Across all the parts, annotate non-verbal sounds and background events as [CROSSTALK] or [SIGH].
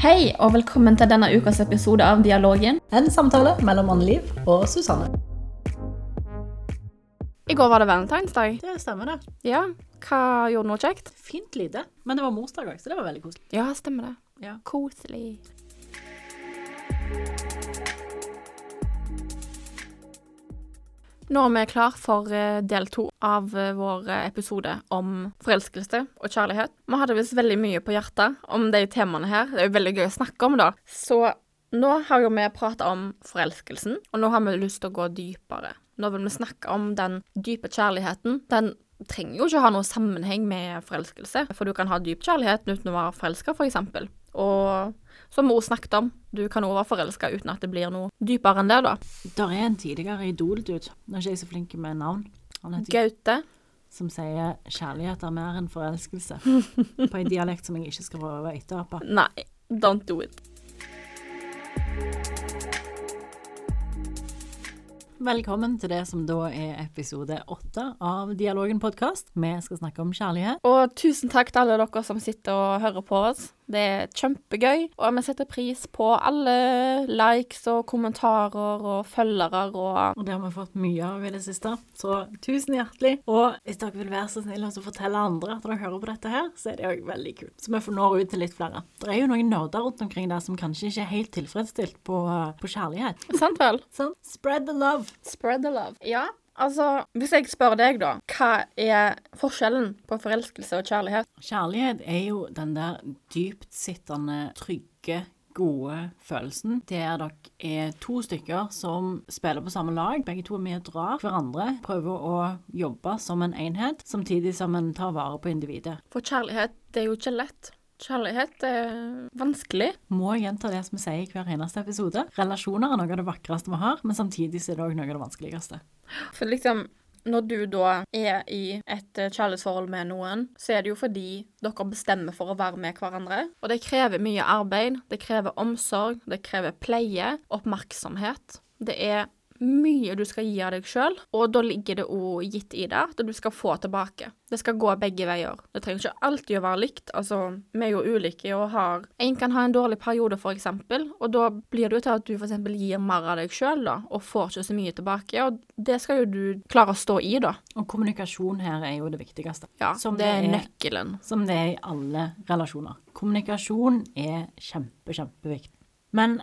Hei, og velkommen til denne ukas episode av Dialogen. En samtale mellom Anne-Liv og Susanne. I går var det valentinsdag. Det stemmer, det. Ja, hva gjorde du noe kjekt? Fint lite. Men det var morsdag òg, så det var veldig koselig. Ja, stemmer det. Ja. Koselig. Nå er vi klar for eh, del to av eh, vår eh, episode om forelskelse og kjærlighet. Vi hadde visst veldig mye på hjertet om de temaene her. Det er jo veldig gøy å snakke om, da. Så nå har jo vi prata om forelskelsen, og nå har vi lyst til å gå dypere. Nå vil vi snakke om den dype kjærligheten. Den trenger jo ikke ha noe sammenheng med forelskelse, for du kan ha dyp kjærlighet uten å være forelska, f.eks. Og som mor snakket om, du kan òg være forelska uten at det blir noe dypere enn det, da. Der er en tidligere Idol-dude, nå er ikke jeg så flink med navn, han heter Gaute. som sier 'kjærlighet er mer enn forelskelse', [LAUGHS] på en dialekt som jeg ikke skal prøve å etterape. Nei, don't do it. Velkommen til det som da er episode åtte av Dialogen podkast. Vi skal snakke om kjærlighet. Og tusen takk til alle dere som sitter og hører på oss. Det er kjempegøy, og vi setter pris på alle likes og kommentarer og følgere og Og det har vi fått mye av i det siste, så tusen hjertelig. Og hvis dere vil være så snille og fortelle andre at dere hører på dette her, så er det òg veldig kult. Så vi får nå ut til litt flere. Det er jo noen nerder rundt omkring der som kanskje ikke er helt tilfredsstilt på, på kjærlighet. Sant vel? Sånn, spread the love. Spread the love. Ja, altså Hvis jeg spør deg, da, hva er forskjellen på forelskelse og kjærlighet? Kjærlighet er jo den der dyptsittende, trygge, gode følelsen der dere er to stykker som spiller på samme lag. Begge to er med og drar hverandre, prøver å jobbe som en enhet, samtidig som en tar vare på individet. For kjærlighet, det er jo ikke lett. Kjærlighet er vanskelig. Må gjenta det som vi sier i hver eneste episode. Relasjoner er noe av det vakreste vi har, men samtidig er det òg noe av det vanskeligste. For liksom, når du da er i et eh, kjærlighetsforhold med noen, så er det jo fordi dere bestemmer for å være med hverandre. Og det krever mye arbeid, det krever omsorg, det krever pleie, oppmerksomhet. Det er mye du skal gi av deg sjøl, og da ligger det òg gitt i det at du skal få tilbake. Det skal gå begge veier. Det trenger ikke alltid å være likt. Altså, vi er jo ulike og har En kan ha en dårlig periode, for eksempel, og da blir det jo til at du for eksempel gir mer av deg sjøl, da, og får ikke så mye tilbake. Og det skal jo du klare å stå i, da. Og kommunikasjon her er jo det viktigste. Ja, Som det er nøkkelen. Som det er i alle relasjoner. Kommunikasjon er kjempe, kjempeviktig. Men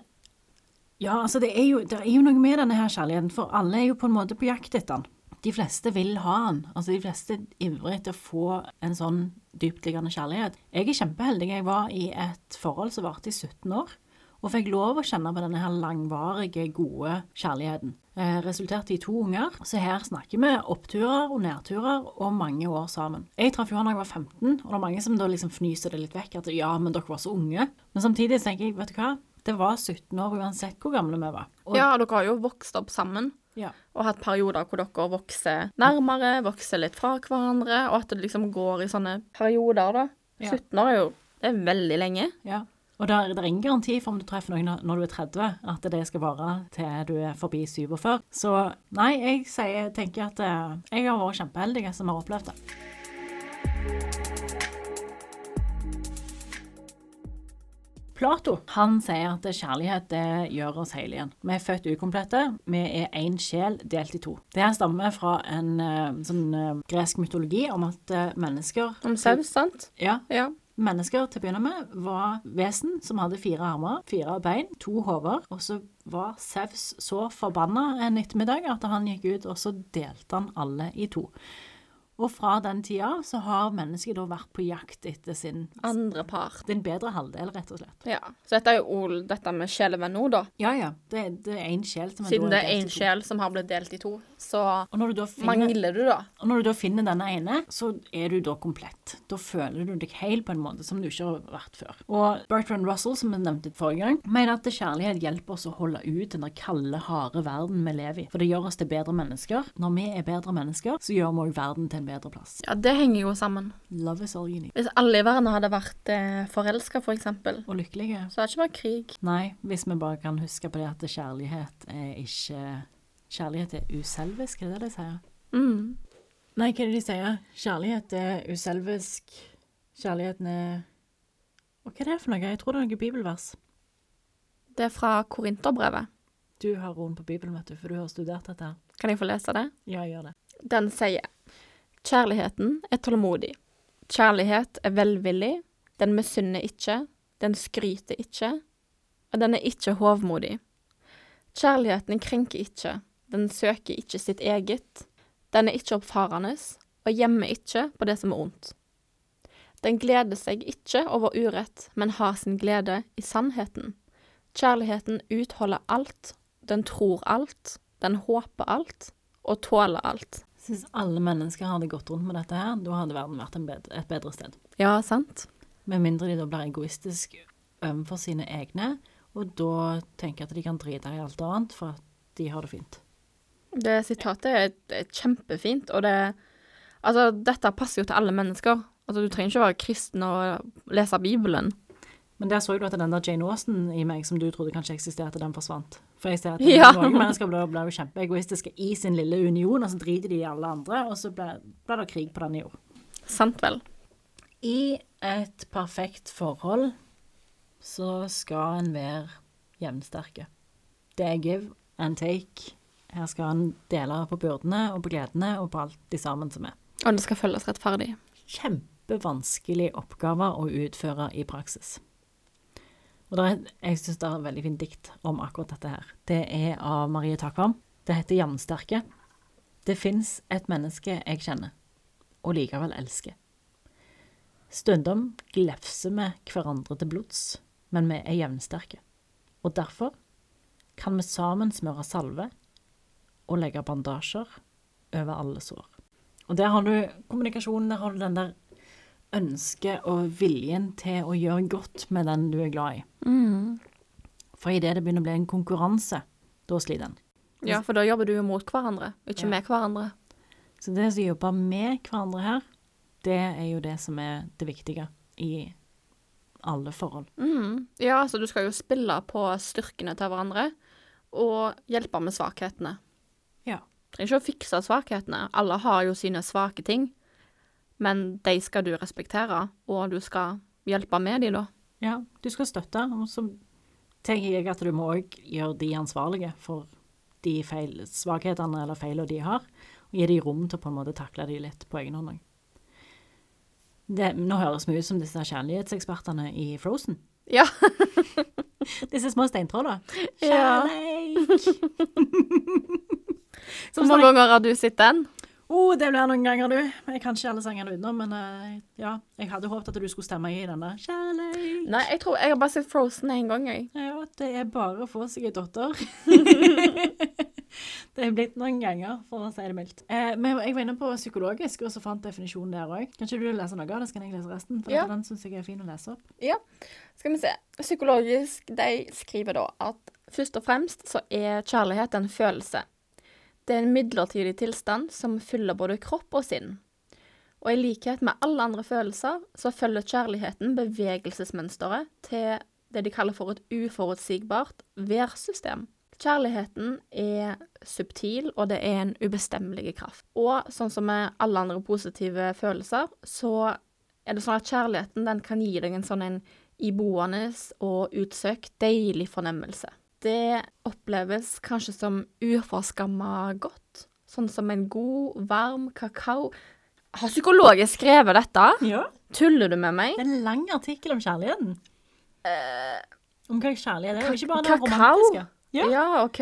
ja, altså det er, jo, det er jo noe med denne her kjærligheten, for alle er jo på en måte på jakt etter den. De fleste vil ha den. Altså de fleste ivrer etter å få en sånn dyptliggende kjærlighet. Jeg er kjempeheldig. Jeg var i et forhold som varte i 17 år. Og fikk lov å kjenne på denne her langvarige, gode kjærligheten. Eh, resulterte i to unger. Så her snakker vi oppturer og nedturer og mange år sammen. Jeg traff jo han da jeg var 15, og det er mange som da liksom fnyser det litt vekk. At ja, men dere var så unge. Men samtidig tenker jeg, vet du hva. Det var 17 år uansett hvor gamle vi var. Og, Ja, dere har jo vokst opp sammen. ja. Og hatt perioder hvor dere vokser nærmere, vokser litt fra hverandre, og at det liksom går i sånne perioder, da. Ja. 17 år er jo Det er veldig lenge. Ja. Og det er, det er ingen garanti for om du treffer noen når du er 30, at det skal vare til du er forbi 47. Så nei, jeg sier, tenker at eh, jeg har vært kjempeheldig som har opplevd det. Plato han sier at kjærlighet det gjør oss hele igjen. Vi er født ukomplette. Vi er én sjel delt i to. Det her stammer fra en eh, sånn eh, gresk mytologi om at eh, mennesker Om saus, sant? Ja, Ja. Mennesker til å begynne med var vesen som hadde fire armer, fire bein, to hoder, og så var Sevs så forbanna en ettermiddag at han gikk ut, og så delte han alle i to. Og fra den tida av så har mennesket da vært på jakt etter sin, Andre par. din bedre halvdel, rett og slett. Ja. Så dette er jo ol, dette med sjelevenn nå, da. Ja, ja. Det, det er én sjel som er Siden det er én sjel som har blitt delt i to, så Og når du da finner mangler du, da. Og når du da finner denne ene, så er du da komplett. Da føler du deg hel på en måte som du ikke har vært før. Og Bertrand Russell, som vi nevnte forrige gang, mener at kjærlighet hjelper oss å holde ut den der kalde, harde verden vi lever i. For det gjør oss til bedre mennesker. Når vi er bedre mennesker, så gjør vi òg verden til en bedre plass. Ja, det henger jo sammen. Love is all you need. Hvis alle i verden hadde vært eh, forelska, for eksempel, Og lykkelige. så hadde det ikke vært krig. Nei, hvis vi bare kan huske på det at kjærlighet er ikke Kjærlighet er uselvisk, er det det de sier? Mm. Nei, hva er det de sier? Kjærlighet er uselvisk. Kjærligheten er Og hva er det for noe? Jeg tror det er noe bibelvers. Det er fra Korinterbrevet. Du har roen på Bibelen, vet du, for du har studert dette her. Kan jeg få lese det? Ja, gjør det. Den sier Kjærligheten er tålmodig. Kjærlighet er velvillig. Den misunner ikke. Den skryter ikke. Og den er ikke hovmodig. Kjærligheten krenker ikke. Den søker ikke sitt eget. Den er ikke oppfarende og gjemmer ikke på det som er ondt. Den gleder seg ikke over urett, men har sin glede i sannheten. Kjærligheten utholder alt, den tror alt, den håper alt og tåler alt. Hvis alle mennesker hadde gått rundt med dette her, da hadde verden vært bedre, et bedre sted. Ja, sant? Med mindre de da blir egoistiske overfor sine egne, og da tenker jeg at de kan drite i alt annet for at de har det fint. Det sitatet er, er kjempefint, og det Altså, dette passer jo til alle mennesker. Altså, du trenger ikke være kristen og lese Bibelen. Men der så du at den der Jane Austen i meg som du trodde kanskje eksisterte, den forsvant. For jeg ser at [LAUGHS] Ja. noen mennesker blir, blir jo kjempeegoistiske i sin lille union, og så driter de i alle andre, og så blir, blir det krig på denne jord. Sant vel? I et perfekt forhold så skal en være jevnsterke. Det er give and take. Her skal en dele på byrdene og på gledene og på alt de sammen som er. Og det skal følges rettferdig. Kjempevanskelig oppgave å utføre i praksis. Og er, jeg syns det er et veldig fint dikt om akkurat dette her. Det er av Marie Takvam. Det heter Jevnsterke. Det fins et menneske jeg kjenner, og likevel elsker. Stundom glefser vi hverandre til blods, men vi er jevnsterke. Og derfor kan vi sammen smøre salve og legge bandasjer over alle sår. Og der har du kommunikasjonen, der har du den der ønsket og viljen til å gjøre godt med den du er glad i. For idet det begynner å bli en konkurranse, da sliter en. Ja, for da jobber du jo mot hverandre, ikke Ja. med hverandre. Så det å jobbe med hverandre her, det er jo det som er det viktige i alle forhold. Mm. Ja, så du skal jo spille på styrkene til hverandre, og hjelpe med svakhetene. Ja. Trenger ikke å fikse svakhetene. Alle har jo sine svake ting, men de skal du respektere, og du skal hjelpe med de da. Ja, du skal støtte, og så tenker jeg at du må òg gjøre de ansvarlige for de feil, svakhetene eller feilene de har, og gi de rom til å på en måte takle de litt på egen hånd. Det- Nå høres vi ut som disse kjærlighetsekspertene i Frozen. Ja. [LAUGHS] Disse små steintrollene. Ja. Kjærleik! [LAUGHS] Hvor mange ganger har du sett den? Oh, det blir noen ganger, du. Jeg kan ikke alle sangene utenom, men uh, ja. Jeg hadde håpet at du skulle stemme i denne. Kjærleik! Nei, jeg tror jeg har bare sett Frozen én gang, jeg. Ja, det er bare å få seg ei datter. [LAUGHS] det er blitt noen ganger, for å si det mildt. Eh, men jeg var inne på psykologisk, og så fant definisjonen der òg. Kan ikke du lese noe av det, så kan jeg lese resten? For Ja. den syns jeg er fin å lese opp. Ja. Skal vi se. Psykologisk, de skriver da at først og fremst så er kjærlighet en følelse. Det er en midlertidig tilstand som fyller både kropp og sinn. Og i likhet med alle andre følelser, så følger kjærligheten bevegelsesmønsteret til det de kaller for et uforutsigbart værsystem. Kjærligheten er subtil, og det er en ubestemmelig kraft. Og sånn som med alle andre positive følelser, så er det sånn at kjærligheten den kan gi deg en sånn en iboende og utsøkt deilig fornemmelse. Det oppleves kanskje som uforskamma godt, sånn som en god, varm kakao. Har psykologer skrevet dette? Ja. Tuller du med meg? Det er en lang artikkel om kjærligheten. om hva kjærlighet er, ikke bare det romantiske. Ja, Ja. OK.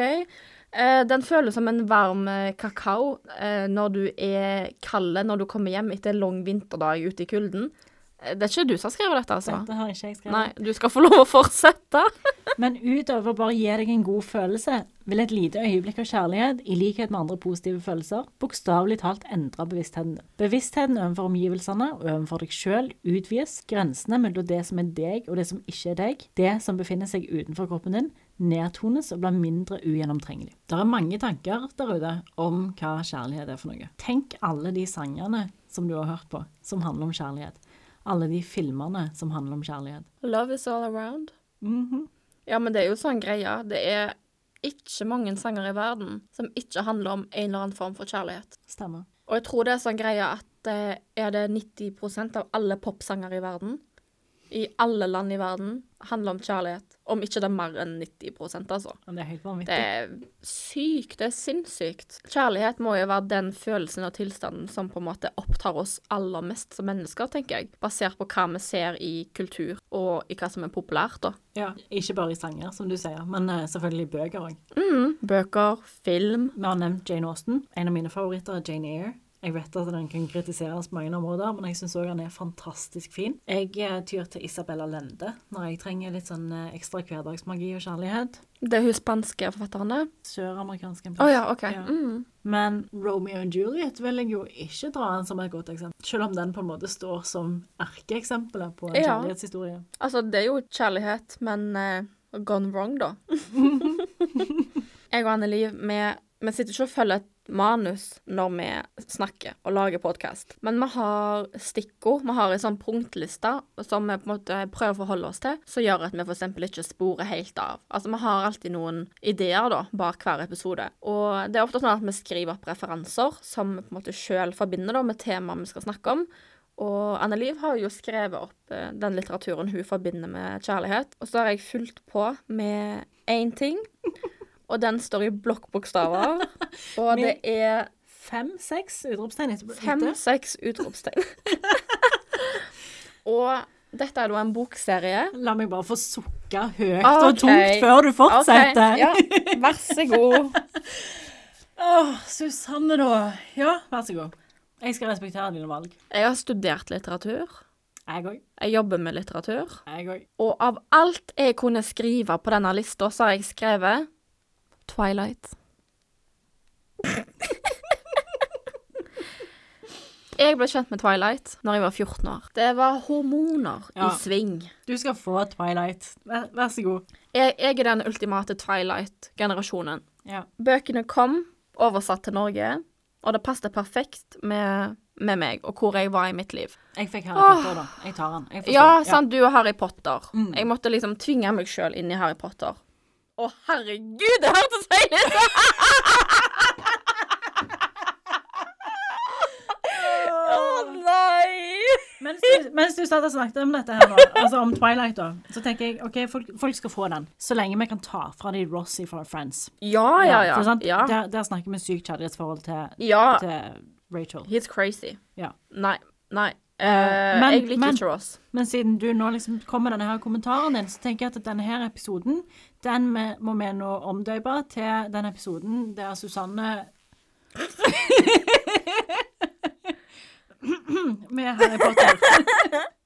Eh, den føles som en varm eh, kakao eh, når du er kald når du kommer hjem etter en lang vinterdag ute i kulden. Det er ikke du som har skrevet dette, altså? Dette har ikke jeg skrevet. Nei, du skal få lov å fortsette. [LAUGHS] Men utover bare å gi deg en god følelse, vil et lite øyeblikk av kjærlighet, i likhet med andre positive følelser, bokstavelig talt endre bevisstheten. Bevisstheten overfor omgivelsene og overfor deg sjøl utvides. Grensene mellom det som er deg og det som ikke er deg, det som befinner seg utenfor kroppen din, nedtones og blir mindre ugjennomtrengelig. Det er mange tanker der ute om hva kjærlighet er for noe. Tenk alle de sangene som du har hørt på, som handler om kjærlighet. Alle de filmene som handler om kjærlighet. Love is all around. Mhm. Ja, men det er jo sånn greia. Det er ikke mange sanger i verden som ikke handler om en eller annen form for kjærlighet. Stemmer. Og jeg tror det er sånn greia at eh, er det 90% av alle popsanger i verden, i alle land i verden handler om kjærlighet. Om ikke det er mer enn 90 altså. Det er helt vanvittig. Det er sykt. Det er sinnssykt. Kjærlighet må jo være den følelsen og tilstanden som på en måte opptar oss aller mest som mennesker, tenker jeg. Basert på hva vi ser i kultur, og i hva som er populært, da. Ja, Ikke bare i sanger, som du sier, men eh, selvfølgelig i bøker òg. Mm, bøker, film. Vi har nevnt Jane Austen. En av mine favoritter er Jane Eyre. Jeg vet at den kan kritiseres på mange områder, men jeg syns òg den er fantastisk fin. Jeg eh, tyr til Isabella Lende når jeg trenger litt sånn eh, ekstra hverdagsmagi og kjærlighet. Det er hun spanske forfatteren, det. Søramerikansk Oh, ja, OK. Ja. Mm. Men Romeo og Juliet vil jeg jo ikke dra inn som et godt eksempel. Selv om den på en måte står som erkeeksempelet på en Ja. kjærlighetshistorie. Altså, det er jo kjærlighet, men uh, gone wrong, da. [LAUGHS] jeg og Anne Liv, vi, vi sitter ikke og følger et manus når vi snakker og lager podkast, men vi har stikkord. Vi har en sånn punktliste som vi på en måte prøver å forholde oss til, som gjør at vi f.eks. ikke sporer helt av. Altså, vi har alltid noen ideer da, bak hver episode. Og det er ofte sånn at vi skriver opp referanser som vi på en måte sjøl forbinder da, med temaet vi skal snakke om. Og Anne Liv har jo skrevet opp eh, den litteraturen hun forbinder med kjærlighet. Og så har jeg fulgt på med én ting, og den står i blokkbokstaver. [LAUGHS] Og det er Fem-seks utropstegn etterpå. fem-seks utropstegn. [LAUGHS] og dette er da en bokserie. La meg bare få sukke høyt okay. og tungt før du fortsetter. Okay. ja, vær så god. [LAUGHS] Åh, Susanne, da. Ja, vær så god. Jeg skal respektere dine valg. Jeg har studert litteratur. Jeg òg. Jeg jobber med litteratur. Jeg òg. Og av alt jeg kunne skrive på denne lista, så har jeg skrevet Twilight. [LAUGHS] Jeg ble kjent med Twilight når jeg var 14 år. Det var hormoner Ja. i sving. Du skal få Twilight. Vær, vær så god. Jeg, jeg er den ultimate Twilight-generasjonen. Ja. Bøkene kom, oversatt til Norge, og det passet perfekt med, med meg og hvor jeg var i mitt liv. Jeg fikk Harry Potter, da. Jeg tar den. Jeg. Ja, sant, du og Harry Potter. Mm. Jeg måtte liksom tvinge meg sjøl inn i Harry Potter. Å, herregud, det hørtes feil ut! Å nei! Mens du, mens du satt og snakket om dette her da, altså om Twilight, da, så tenker jeg OK, folk, folk skal få den. Så lenge vi kan ta fra de Rossi fra Friends. Ja, ja, ja. For ja. Der, der snakker vi sykt kjærlighetsforhold til, ja. til Rachel. He's crazy. Ja. Nei. Nei. Eh, men- jeg liker men- ikke Ross. Men siden du nå liksom kommer denne her kommentaren din, så tenker jeg at denne her episoden, den må vi nå omdøpe til den episoden der Susanne [LAUGHS] Med Harry Potter. [LAUGHS]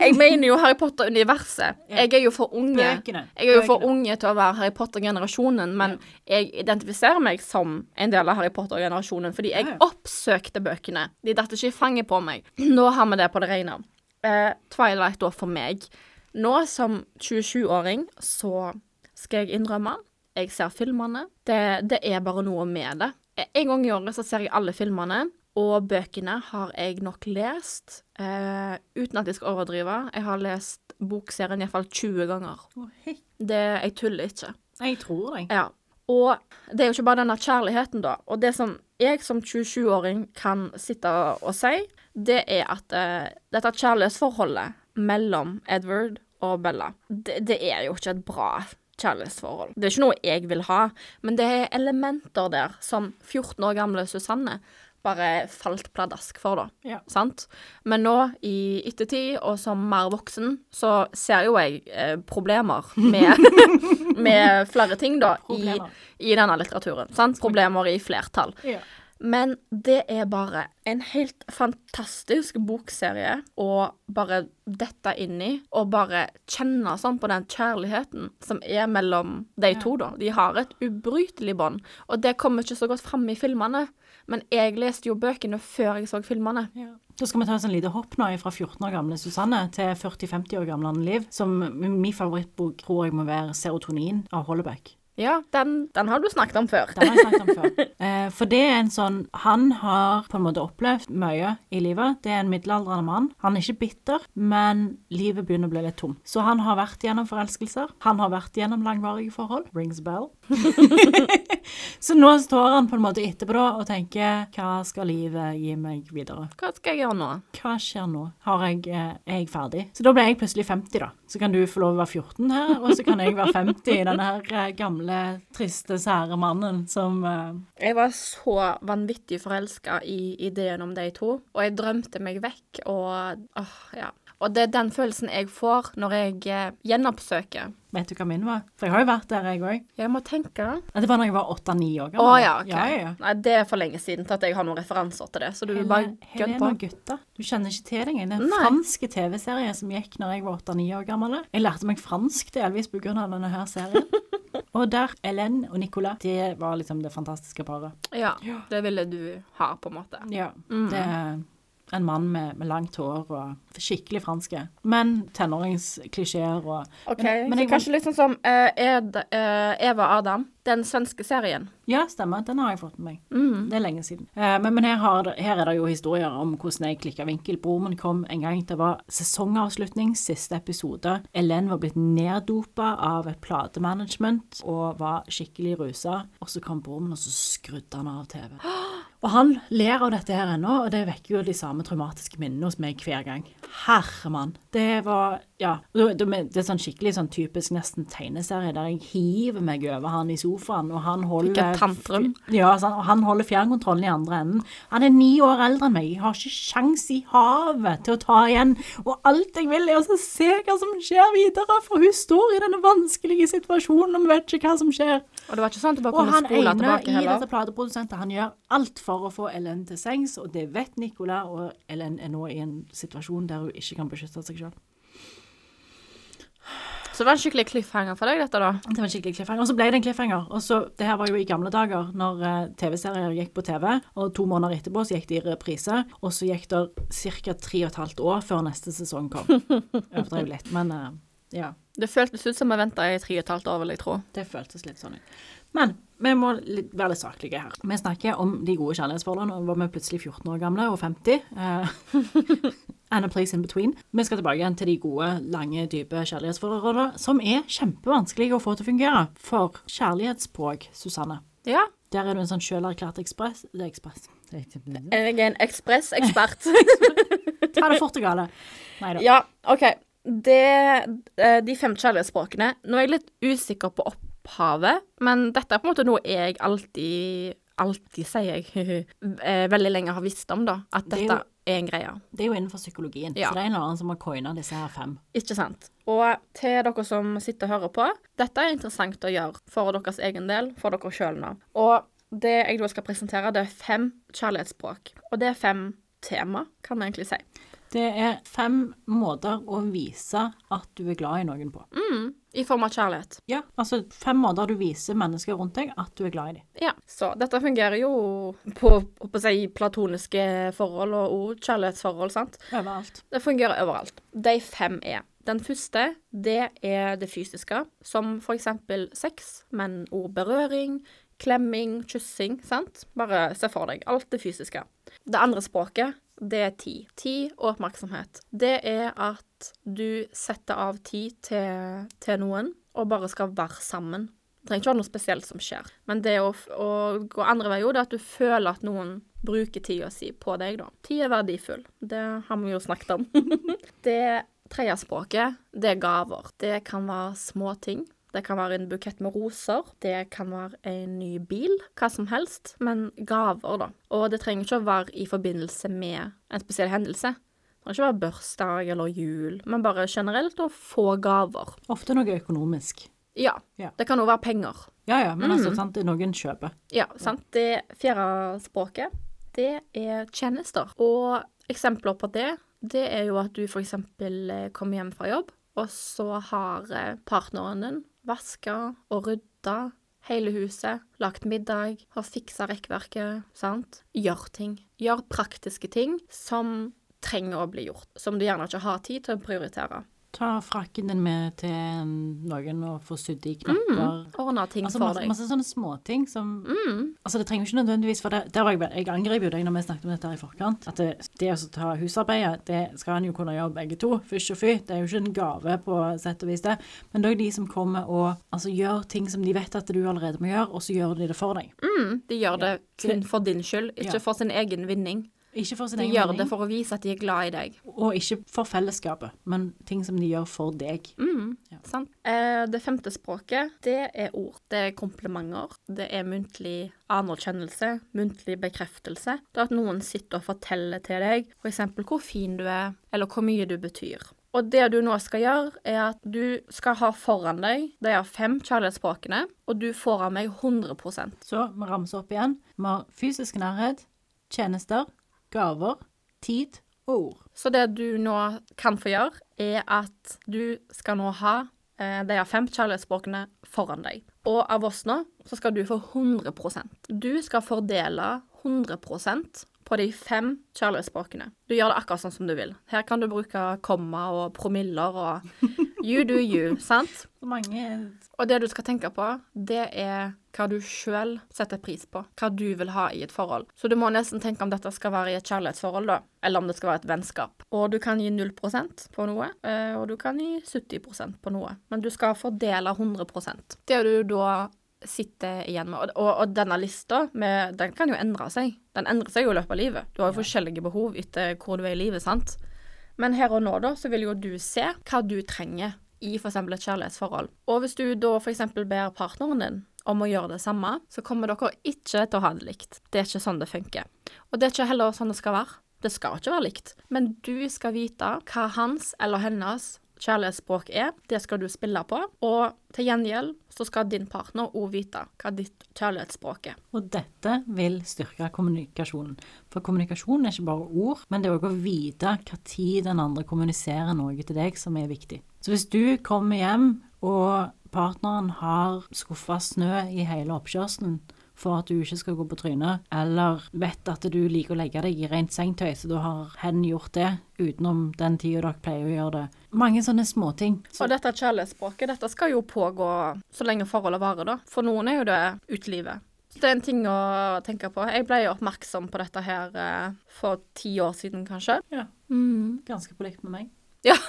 Jeg mener jo Harry Potter-universet. Jeg er jo for unge. Jeg er jo for unge til å være Harry Potter-generasjonen, men jeg identifiserer meg som en del av Harry Potter-generasjonen, fordi jeg oppsøkte bøkene. De datt ikke i fanget på meg. [CLEARS THROAT] Nå har vi det på det rene. Eh, Twilight da for meg. Nå som 27-åring så skal jeg innrømme jeg ser filmene. Det, det er bare noe med det. En gang i året så ser jeg alle filmene. Og bøkene har jeg nok lest, eh, uten at jeg skal overdrive. Jeg har lest bokserien iallfall 20 ganger. Hei. Det, jeg tuller ikke. Jeg tror deg. Ja. Og det er jo ikke bare denne kjærligheten, da. Og det som jeg som 27-åring kan sitte og si, det er at eh, dette kjærlighetsforholdet mellom Edward og Bella, det, det er jo ikke et bra kjærlighetsforhold. Det er ikke noe jeg vil ha, men det er elementer der som 14 år gamle Susanne bare falt pladask for, da. Ja. Sant? Men nå, i ettertid, og som mer voksen, så ser jo jeg eh, problemer med, [LAUGHS] med flere ting, da, i, i denne litteraturen. Sant? Problemer i flertall. Ja. Men det er bare en helt fantastisk bokserie å bare dette inn i, og bare kjenne sånn på den kjærligheten som er mellom de to, da. De har et ubrytelig bånd, og det kommer ikke så godt fram i filmene. Men jeg leste jo bøkene før jeg så filmene. Ja. Da skal vi ta en sånn lite hopp nå fra 14 år gamle Susanne til 40-50 år gamle Anne Liv. Som min favorittbok tror jeg må være 'Serotonin' av Hollebeck. Ja, den, den har du snakket om før. Den har jeg snakket om før. [LAUGHS] Eh, for det er en sånn Han har på en måte opplevd mye i livet. Det er en middelaldrende mann. Han er ikke bitter, men livet begynner å bli litt tom. Så han har vært gjennom forelskelser. Han har vært gjennom langvarige forhold. Rings bell. [LAUGHS] så nå står han på en måte etterpå da og tenker Hva skal livet gi meg videre? Hva skal jeg gjøre nå? Hva skjer nå? Har jeg, eh, er jeg ferdig? Så da ble jeg plutselig 50, da. Så kan du få lov å være 14 her, og så kan jeg være 50 i denne her eh, gamle, triste, sære mannen som uh... Jeg var så vanvittig forelska i ideen om de to, og jeg drømte meg vekk, og åh, ja. Og det er den følelsen jeg får når jeg eh, gjenoppsøker. Vet du hva min var? For jeg har jo vært der, jeg òg. Jeg må tenke. Det var da jeg var åtte-ni år gammel. Å ja, OK. ja, ja. Nei, det er for lenge siden til at jeg har noen referanser til det, så du Hele- bare gønn på. Helena Gutta. Du kjenner ikke til det engang. Det er en Nei. franske TV-serie som gikk når jeg var åtte-ni år gammel. Jeg lærte meg fransk delvis av denne her serien. [LAUGHS] Og der, Hélène og Nicolas, det var liksom det fantastiske paret. Ja, det ville du ha, på en måte. Ja. Mm. Det en mann med, med langt hår og skikkelig franske. Men tenåringsklisjeer og OK, Men- men så jeg kanskje litt sånn som uh, Ed, uh, Eva Adam, den svenske serien. Ja, stemmer. Den har jeg fått med meg. Mm. Det er lenge siden. Uh, men men her, har, her er det jo historier om hvordan jeg klikka vinkel. Broren min kom en gang. Det var sesongavslutning, siste episode. Elen var blitt neddopa av et platemanagement og var skikkelig rusa. Og så kom broren min, og så skrudde han av TV. [GASPS] [GASPS] Og han ler av dette her ennå, og det vekker jo de samme traumatiske minnene hos meg hver gang. Herremann. Det var Ja. Det, er sånn skikkelig sånn typisk nesten tegneserie der jeg hiver meg over han i sofaen, og han holder tantrum. ja, sånn, og han holder fjernkontrollen i andre enden. Han er ni år eldre enn meg. Jeg har ikke sjans i havet til å ta igjen. Og alt jeg vil, er å se hva som skjer videre, for hun står i denne vanskelige situasjonen og vi vet ikke hva som skjer. Og det var ikke sånn at du bare Og kunne han spole ene tilbake i dette plateprodusentet, han gjør alt for å få Ellen til sengs, og det vet Nicola, og Ellen er nå i en situasjon der hun ikke kan beskytte seg selv. Så det var en skikkelig cliffhanger for deg, dette, da. Det var en skikkelig cliffhanger. Og så ble det en cliffhanger. Og så, Det her var jo i gamle dager, når eh, TV-serier gikk på TV, og to måneder etterpå så gikk de i reprise, og så gikk det ca. tre og et halvt år før neste sesong kom. [LAUGHS] Overdrev litt, men eh, ja. Det føltes ut som jeg venta i tre og et halvt år, vil jeg tro. Det føltes litt sånn ut. Men vi må litt, være litt saklige her. Vi snakker om de gode kjærlighetsforholdene. Nå var vi plutselig 14 år gamle og 50. Eh, [LAUGHS] and a place in between. Vi skal tilbake igjen til de gode, lange, dype kjærlighetsforholdene, som er kjempevanskelige å få til å fungere. For kjærlighetsspråk, Susanne, Ja. der er du en sånn sjølerklært ekspress... Det er ekspress. Jeg er en ekspressekspert. [LAUGHS] Ta det fort og gale. Nei da. ja, OK. Det, eh, de fem kjærlighetsspråkene Nå er jeg litt usikker på opphavet, men dette er på en måte noe jeg alltid Alltid, sier jeg, [LAUGHS] eh, veldig lenge har visst om, da. At Det er dette jo- er en greie. Det er jo innenfor psykologien. Ja. Så det er en eller annen som har coina disse her fem. Ikke sant. Og til dere som sitter og hører på, dette er interessant å gjøre for deres egen del, for dere sjøl nå. Og det jeg da skal presentere, det er fem kjærlighetsspråk. Og det er fem tema, kan vi egentlig si. Det er fem måter å vise at du er glad i noen på. Mm, I form av kjærlighet. Ja, altså fem måter du viser mennesker rundt deg at du er glad i dem. Ja. Så dette fungerer jo på, på å si, platoniske forhold og kjærlighetsforhold, sant. Overalt. Det fungerer overalt. De fem er Den første, det er det fysiske, som for eksempel sex, men òg berøring, klemming, kyssing, sant? Bare se for deg alt det fysiske. Det andre språket, det er tid. Tid og oppmerksomhet. Det er at du setter av tid til, til noen, og bare skal være sammen. Det trenger ikke være noe spesielt som skjer. Men det å, å gå andre vei, jo, det er at du føler at noen bruker tida si på deg, da. Tid er verdifull. Det har vi jo snakket om. [LAUGHS] det tredje språket, det er gaver. Det kan være små ting. Det kan være en bukett med roser. Det kan være en ny bil. Hva som helst. Men gaver, da. Og det trenger ikke å være i forbindelse med en spesiell hendelse. Det trenger ikke være bursdag eller jul, men bare generelt å få gaver. Ofte noe økonomisk. Ja. Ja. Det kan òg være penger. Ja ja, men altså, sant, det er noen kjøper. Ja, sant. Det fjerde språket, det er tjenester. Og eksempler på det, det er jo at du eksempel eh, kommer hjem fra jobb, og så har eh, partneren din vaska og rydda hele huset, lagt middag, har fiksa rekkverket, sant. Gjør ting. Gjør praktiske ting som trenger å bli gjort, som du gjerne ikke har tid til å prioritere. Ta frakken din med til noen og få sydd i knapper. Ordne ting Altså for masse, deg. masse sånne småting som Mm. Altså Det trenger jo ikke nødvendigvis For det, der var jeg, jeg angriper jo deg når vi snakket om dette her i forkant. At det, det å ta husarbeidet, det skal en jo kunne gjøre begge to. Fysj og fy. Det er jo ikke en gave på sett og vis, det. Men det er de som kommer og altså, gjør ting som de vet at du allerede må gjøre, og så gjør de det for deg. Mm, de gjør det ja. kun for din skyld, ikke Ja. for sin egen vinning. Ikke for sin De egen gjør mening, det for å vise at de er glad i deg. og ikke for fellesskapet, men ting som de gjør for deg. Mm, Ja. sant? Eh, det femte språket, det er ord. Det er komplimenter. Det er muntlig anerkjennelse, muntlig bekreftelse. Det er at noen sitter og forteller til deg f.eks. hvor fin du er, eller hvor mye du betyr. Og det du nå skal gjøre, er at du skal ha foran deg de er fem kjærlighetsspråkene, og du får av meg 100% Så vi ramser opp igjen. Vi har fysisk nærhet, tjenester, gaver, tid og ord. Så det du nå kan få gjøre, er at du skal nå ha eh, de fem kjærlighetsspråkene foran deg. Og av oss nå, så skal du få 100% Du skal fordele 100 på de fem kjærlighetsspråkene. Du gjør det akkurat sånn som du vil. Her kan du bruke komma og promiller og [LAUGHS] you do you, sant? Så mange Og det du skal tenke på, det er hva du sjøl setter pris på. Hva du vil ha i et forhold. Så du må nesten tenke om dette skal være i et kjærlighetsforhold, da. Eller om det skal være et vennskap. Og du kan gi 0% på noe, eh, og du kan gi 70% på noe. Men du skal fordele 100% Det du da sitter igjen med, og, og, denne lista, med, den kan jo endre seg. Den endrer seg jo i løpet av livet. Du har jo forskjellige behov etter hvor du er i livet, sant. Men her og nå, da, så vil jo du se hva du trenger i f.eks. et kjærlighetsforhold. Og hvis du da f.eks. ber partneren din om å gjøre det samme, så kommer dere ikke til å ha det likt. Det er ikke sånn det funker. Og det er ikke heller sånn det skal være. Det skal ikke være likt. Men du skal vite hva hans eller hennes kjærlighetsspråk er. Det skal du spille på. Og til gjengjeld så skal din partner òg vite hva ditt kjærlighetsspråk er. Og dette vil styrke kommunikasjonen. For kommunikasjon er ikke bare ord, men det er òg å vite hva tid den andre kommuniserer noe til deg som er viktig. Så hvis du kommer hjem og partneren har skuffa snø i hele oppkjørselen for at du ikke skal gå på trynet, eller vet at du liker å legge deg i rent sengetøy, så da har hen gjort det utenom den tida dere pleier å gjøre det. Mange sånne småting. Så Og dette kjærlighetsspråket, dette skal jo pågå så lenge forholdet varer, da. For noen er jo det utelivet. Så det er en ting å tenke på. Jeg ble jo oppmerksom på dette her eh, for ti år siden, kanskje. Ja. Mm. ganske på likt med meg. Ja. [LAUGHS]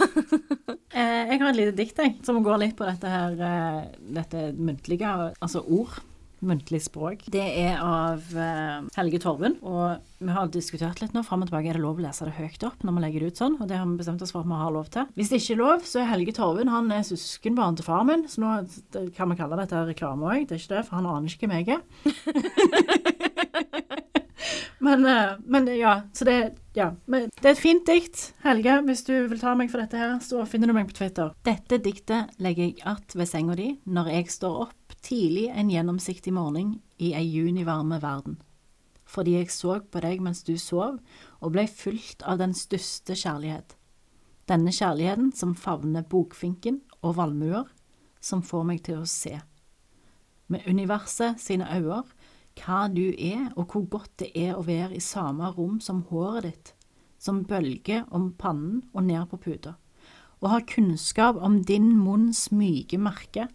Eh, jeg har et lite dikt jeg, som går litt på dette her, eh, dette muntlige, altså ord. Muntlig språk. Det er av eh, Helge Torvund, og vi har diskutert litt nå fram og tilbake. Er det lov å lese det høyt opp når vi legger det ut sånn? Og det har vi bestemt oss for at vi har lov til. Hvis det ikke er lov, så er Helge Torvund han er søskenbarn til faren min, så nå kan vi kalle dette reklame òg. Det er ikke det, for han aner ikke hvem jeg er. [LAUGHS] Men, eh, men ja, så det, ja. Men det er et fint dikt. Helge, hvis du vil ta meg for dette her, så finner du meg på Twitter. Dette diktet legger jeg att ved senga di når jeg står opp tidlig en gjennomsiktig morgen i ei junivarme verden. Fordi jeg så på deg mens du sov, og ble fylt av den største kjærlighet. Denne kjærligheten som favner bokfinken og valmuer, som får meg til å se. Med universet sine øyne hva du er, og hvor godt det er å være i samme rom som håret ditt, som bølger om pannen og ned på puta, og ha kunnskap om din munns myke merke,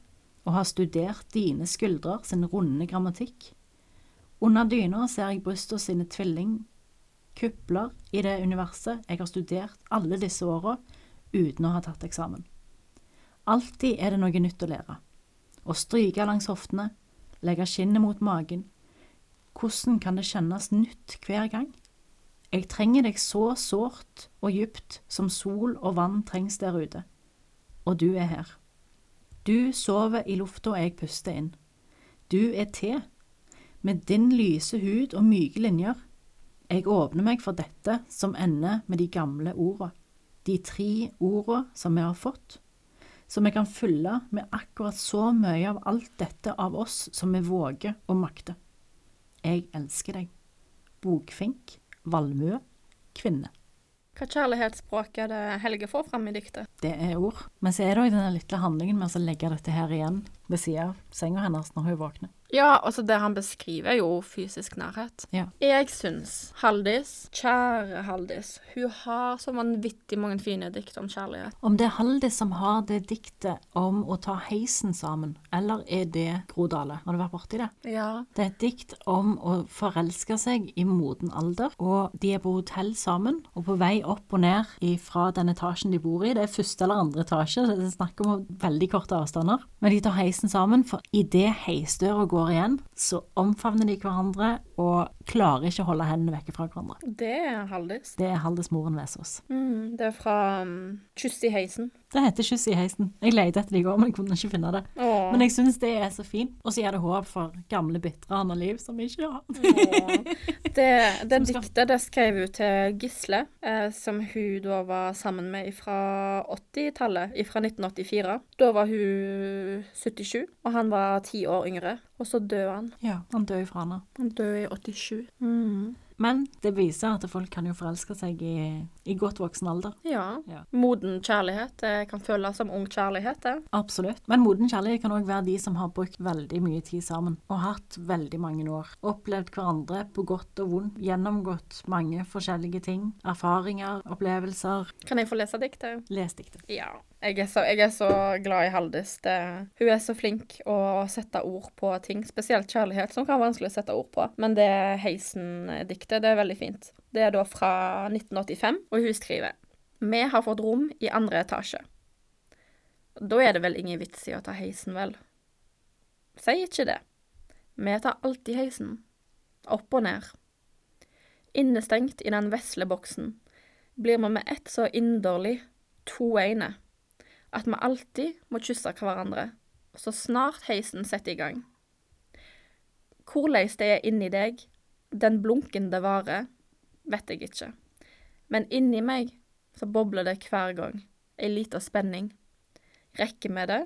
og ha studert dine skuldrer sin runde grammatikk. Under dyna ser jeg brystet sine tvillingkupler i det universet jeg har studert alle disse åra uten å ha tatt eksamen. Alltid er det noe nytt å lære. Å stryke langs hoftene, legge skinnet mot magen, hvordan kan det kjennes nytt hver gang? Jeg trenger deg så sårt og djupt som sol og vann trengs der ute. Og du er her. Du sover i lufta jeg puster inn. Du er te, med din lyse hud og myke linjer. Jeg åpner meg for dette som ender med de gamle orda, de tre orda som vi har fått, som vi kan fylle med akkurat så mye av alt dette av oss som vi våger å makte. Jeg elsker deg. Bokfink, valmue, kvinne. Hva kjærlighetsspråk er det Helge får fram i diktet? Det er ord. Men så er det òg den lille handlingen med å legge dette her igjen ved sida av senga hennes når hun våkner. Ja, altså det han beskriver, er jo fysisk nærhet. Ja. Jeg syns Haldis, kjære Haldis, hun har så vanvittig mange fine dikt om kjærlighet. Om det er Haldis som har det diktet om å ta heisen sammen, eller er det Grodale? Har du vært borti det? Ja. Det er et dikt om å forelske seg i moden alder, og de er på hotell sammen, og på vei opp og ned fra den etasjen de bor i. Det er første eller andre etasje, så det er snakk om veldig korte avstander. Men de tar heisen sammen, for idet heisdøra går igjen, så omfavner de hverandre og klarer ikke å holde hendene vekke fra hverandre. Det er Haldis. Det er Haldis Moren Vesaas. Mm, det er fra um, Kyss i heisen. Det heter Kyss i heisen. Jeg lette etter det i går, men jeg kunne ikke finne det. Åh. Men jeg syns det er så fint. Og så gir det håp for gamle, bitre Anna Liv som ikke har. Det, [LAUGHS] det diktet det skrev hun til Gisle, eh, som hun da var sammen med fra 80-tallet, fra 1984. Da var hun 77, og han var ti år yngre. Og så døde han. Ja, han døde fra henne. Han døde i 87. Mm. Men det viser at folk kan jo forelske seg i, i godt voksen alder. Ja. Ja. Moden kjærlighet. Det kan føles som ung kjærlighet, det. Absolutt. Men moden kjærlighet kan òg være de som har brukt veldig mye tid sammen, og hatt veldig mange år. Opplevd hverandre på godt og vondt, gjennomgått mange forskjellige ting. Erfaringer, opplevelser. Kan jeg få lese diktet? Les diktet. Ja. Jeg er, så, jeg er så glad i Haldis. Det, hun er så flink å sette ord på ting, spesielt kjærlighet, som kan være vanskelig å sette ord på. Men det Heisen-diktet, det er veldig fint. Det er da fra 1985, og hun skriver Vi har fått rom i andre etasje. Da er det vel ingen vits i å ta heisen, vel? Si ikke det. Vi tar alltid heisen. Opp og ned. Innestengt i den vesle boksen blir vi med ett så inderlig to ene at vi alltid må kysse hverandre, så snart heisen setter i gang. Hvordan det er inni deg, den blunken det varer, vet jeg ikke. Men inni meg så bobler det hver gang, ei lita spenning. Rekker vi det,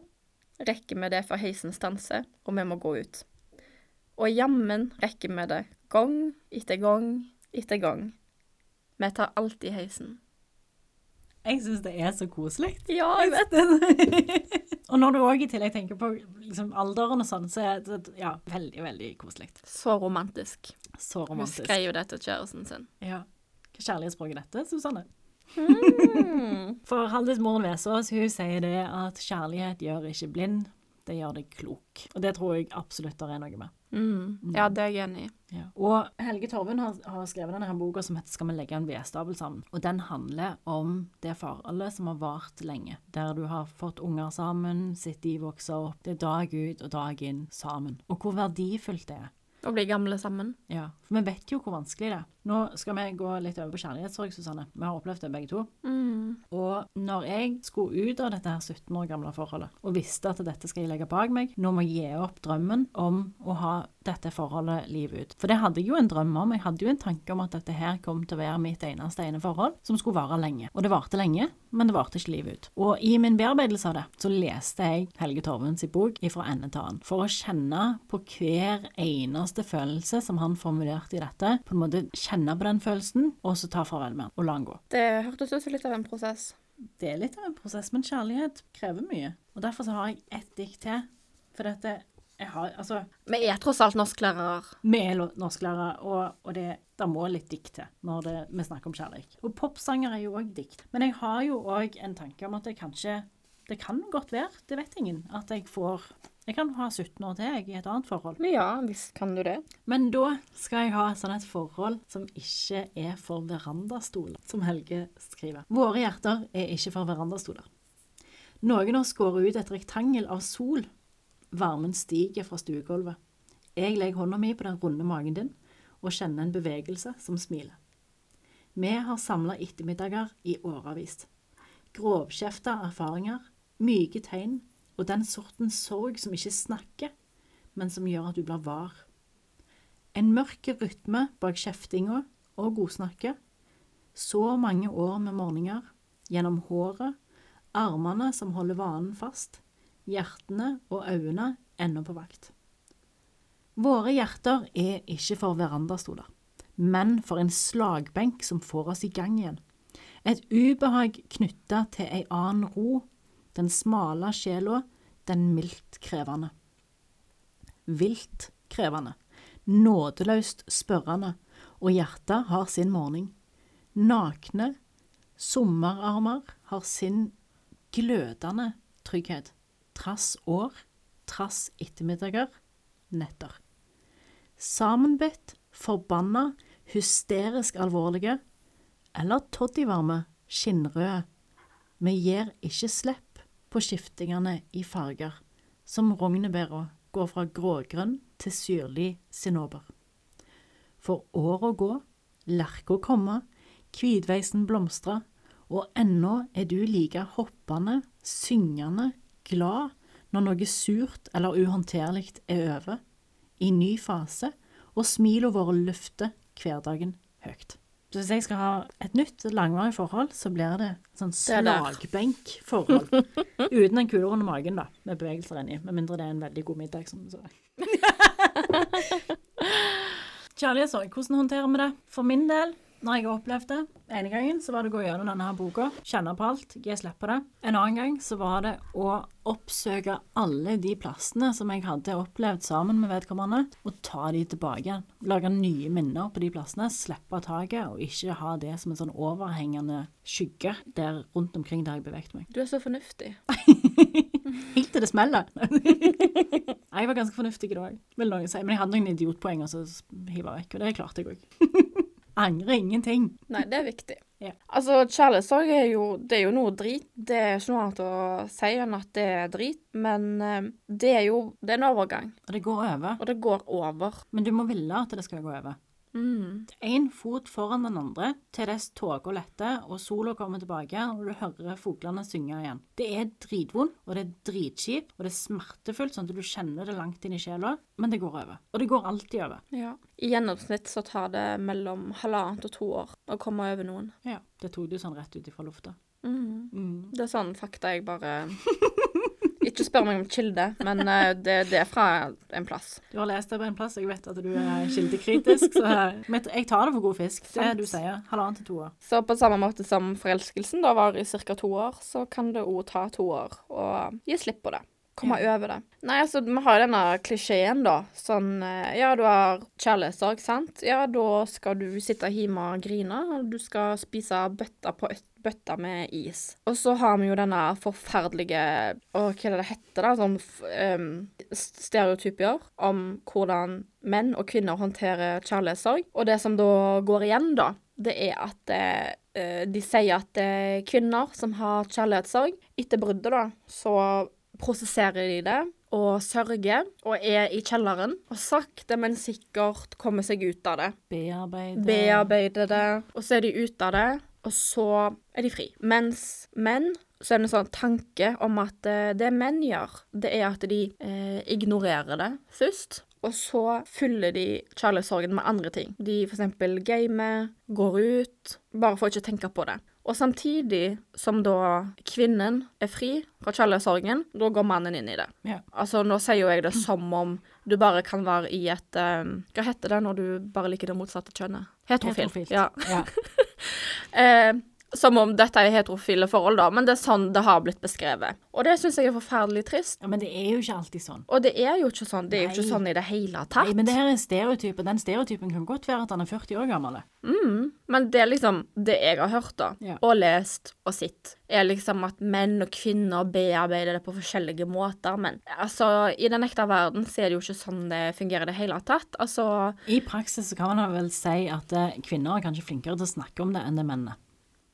rekker vi det før heisen stanser, og vi må gå ut. Og jammen rekker vi det, gang etter gang etter gang. Vi tar alltid heisen. Jeg syns det er så koselig. Ja, jeg vet det. [LAUGHS] og når du òg i tillegg tenker på liksom, alderen og sånn, så er det ja, veldig, veldig koselig. Så romantisk. Så Hun romantisk. skrev jo det til kjæresten sin. Ja. Hva kjærlighetsspråk er dette, Susanne? Mm. [LAUGHS] For Haldis Moren Vesaas hun sier det at kjærlighet gjør ikke blind, det gjør deg klok. Og det tror jeg absolutt det er noe med. Mm. Ja, det er jeg enig i. Ja. Og Helge Torvund har, har skrevet denne her boka som heter 'Skal vi legge en vedstabel sammen'. Og den handler om det forholdet som har vart lenge. Der du har fått unger sammen, sett de vokse opp. Det er dag ut og dag inn sammen. Og hvor verdifullt det er. Å bli gamle sammen. Ja, For vi vet jo hvor vanskelig det er. Nå skal vi gå litt over på kjærlighetssorg, Susanne. Vi har opplevd det begge to. Mm. Og når jeg skulle ut av dette her 17 år gamle forholdet, og visste at dette skal jeg legge bak meg, nå må jeg gi opp drømmen om å ha dette forholdet livet ut. For det hadde jeg jo en drøm om. Jeg hadde jo en tanke om at dette her kom til å være mitt eneste ene forhold, som skulle vare lenge. Og det varte lenge, men det varte ikke livet ut. Og i min bearbeidelse av det, så leste jeg Helge Torvens bok ifra ende til annen, for å kjenne på hver eneste følelse som han formulerte i dette. På en måte kjenne på den følelsen, og så ta farvel med den, og la den gå. Det hørtes ut som litt av en prosess. Det er litt av en prosess, men kjærlighet krever mye. Og derfor så har jeg ett dikt til. For dette jeg har, Altså, Vi er tross alt norsklærere. vi er norsklærere, og, og det, det må litt dikt til når det, vi snakker om kjærlighet. Og popsanger er jo òg dikt. Men jeg har jo òg en tanke om at det kanskje Det kan godt være, det vet ingen, at jeg får Jeg kan ha 17 år til jeg, i et annet forhold. Ja, visst kan du det. Men da skal jeg ha sånn et forhold som ikke er for verandastoler, som Helge skriver. Våre hjerter er ikke for verandastoler. Noen har skåret ut et rektangel av sol. Varmen stiger fra stuegulvet. Jeg legger hånda mi på den runde magen din og kjenner en bevegelse som smiler. Vi har samla ettermiddager i årevis. Grovkjefta erfaringer, myke tegn og den sorten sorg som ikke snakker, men som gjør at du blir var. En mørk rytme bak kjeftinga og godsnakket. Så mange år med morgener, gjennom håret, armene som holder vanen fast, hjertene og øynene ennå på vakt. Våre hjerter er ikke for verandastoler, men for en slagbenk som får oss i gang igjen. Et ubehag knytta til ei annen ro, den smale sjela, den mildt krevende. vilt krevende, nådeløst spørrende, og hjertet har sin morgen. Nakne sommerarmer har sin glødende trygghet, trass år, trass ettermiddager, netter. Sammenbitt, forbanna, hysterisk alvorlige, eller toddyvarme, skinnrøde. Vi gir ikke slipp på skiftingene i farger, som rognebæra går fra grågrønn til syrlig sinnober. For åra gå, lerka komme, kvidveisen blomstre, og ennå er du like hoppende, syngende, glad når noe surt eller uhåndterlig er over, i ny fase, og smila våre løfter hverdagen høyt. Så hvis jeg skal ha et nytt langvarig forhold, så blir det sånn slagbenkforhold. [LAUGHS] Uten en kule under magen, da, med bevegelser inni. Med mindre det er en veldig god middag. Som så. [LAUGHS] Kjærlighetssorg, hvordan håndterer vi det? For min del, når jeg har opplevd det ene gangen, så var det å gå gjennom denne her boka, kjenne på alt, gi slipp på det. En annen gang så var det å oppsøke alle de plassene som jeg hadde opplevd sammen med vedkommende, og ta de tilbake igjen. Lage nye minner på de plassene, slippe taket, og ikke ha det som en sånn overhengende skygge der rundt omkring der jeg beveget meg. Du er så fornuftig. [LAUGHS] Helt til det smeller. jeg var ganske fornuftig i dag, vil noen si. Men jeg hadde noen idiotpoeng, og så hiva vekk, og det klarte jeg òg. [LAUGHS] Angrer ingenting. Nei, det er viktig. Ja. Altså, kjærlighetssorg er jo, det er jo noe drit. Det er ikke noe annet å si enn at det er drit, men eh, det er jo det er en overgang, Og det går over. og det går over. Men du må ville at det skal gå over. Mm. Fot foran den andre til dess tåka letter og sola kommer tilbake og du hører fuglene synge igjen. Det er dritvondt, og det er dritkjipt, og det er smertefullt, sånn at du kjenner det langt inn i sjela, men det går over. Og det går alltid over. Ja. I gjennomsnitt så tar det mellom halvannet og to år å komme over noen. Ja. Det tok du sånn rett ut ifra lufta. Mm. Mm. Det er sånn fakta jeg bare [LAUGHS] Ikke spør meg om kilde, men eh, det, det er fra en plass. Du har lest det på en plass, jeg vet at du er kildekritisk, så jeg tar det for god fisk. Det du sier. Halvannen til to år. Så på samme måte som forelskelsen da var i ca. to år, så kan det òg ta to år å gi slipp på det. Komme over det. Nei, altså, vi har denne klisjeen, da. Sånn eh, Ja, du har kjærlighetssorg, sant? Ja, da skal du sitte hjemme og grine, og du skal spise bøtter på bøtter med is. Og så har vi jo denne forferdelige Å, hva er det det heter, da? Sånn um, stereotypier om hvordan menn og kvinner håndterer kjærlighetssorg. Og det som da går igjen, da, det er at eh, de sier at eh, kvinner som har kjærlighetssorg, etter bruddet, da, så prosesserer de det og sørger og er i kjelleren og sakte, men sikkert kommer seg ut av det. Bearbeide. Bearbeider det, og så er de ute av det, og så er de fri. Mens menn så er det en sånn tanke om at eh, det menn gjør, det er at de eh, ignorerer det først. Og så fyller de kjærlighetssorgen med andre ting. De eksempel gamer, går ut, bare for ikke å tenke på det. Og samtidig som da kvinnen er fri fra kjærlighetssorgen, da går mannen inn i det. Ja. Altså, nå sier jo jeg det som om du bare kan være i et um, Hva heter det når du bare liker det motsatte kjønnet? Heterofil. Heterofilt. Ja. ja. [LAUGHS] Eh, som om dette er heterofile forhold, da, men det er sånn det har blitt beskrevet. Og det syns jeg er forferdelig trist. Ja, men det er jo ikke alltid sånn. Og det er jo ikke sånn. Det er jo ikke sånn i det hele tatt. Nei, men det her er en stereotyp, og den stereotypen kan godt være at han er 40 år gammel. Mm, men det er liksom det jeg har hørt, da, Ja. og lest og sett, er liksom at menn og kvinner bearbeider det på forskjellige måter. Men altså, i den ekte verden så er det jo ikke sånn det fungerer i det hele tatt. Altså I praksis så kan man vel si at eh, kvinner er kanskje flinkere til å snakke om det enn det mennene.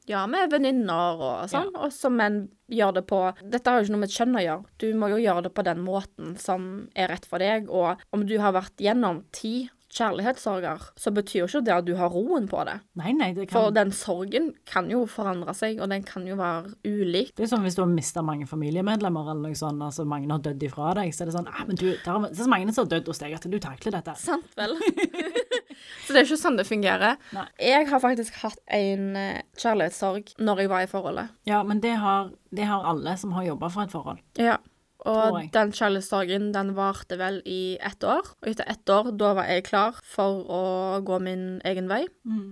Ja, med venninner og sånn, og som menn gjør det på Dette har jo ikke noe med kjønn å gjøre. Du må jo gjøre det på den måten som er rett for deg, og om du har vært gjennom ti kjærlighetssorger, så betyr jo ikke det at du har roen på det. Nei, nei, det kan... For den sorgen kan jo forandre seg, og den kan jo være ulik. Det er som hvis du har mista mange familiemedlemmer, eller noe sånt, altså mange har dødd ifra deg, så er det sånn ah, men du, der, er, er så mange som har dødd hos deg at du takler dette. Sant vel? [LAUGHS] så det er ikke sånn det fungerer. Nei. Jeg har faktisk hatt en eh, kjærlighetssorg når jeg var i forholdet. Ja, men det har, det har alle som har jobba for et forhold. Ja. Og den kjærlighetssorgen, den varte vel i ett år. Og etter ett år, da var jeg klar for å gå min egen vei.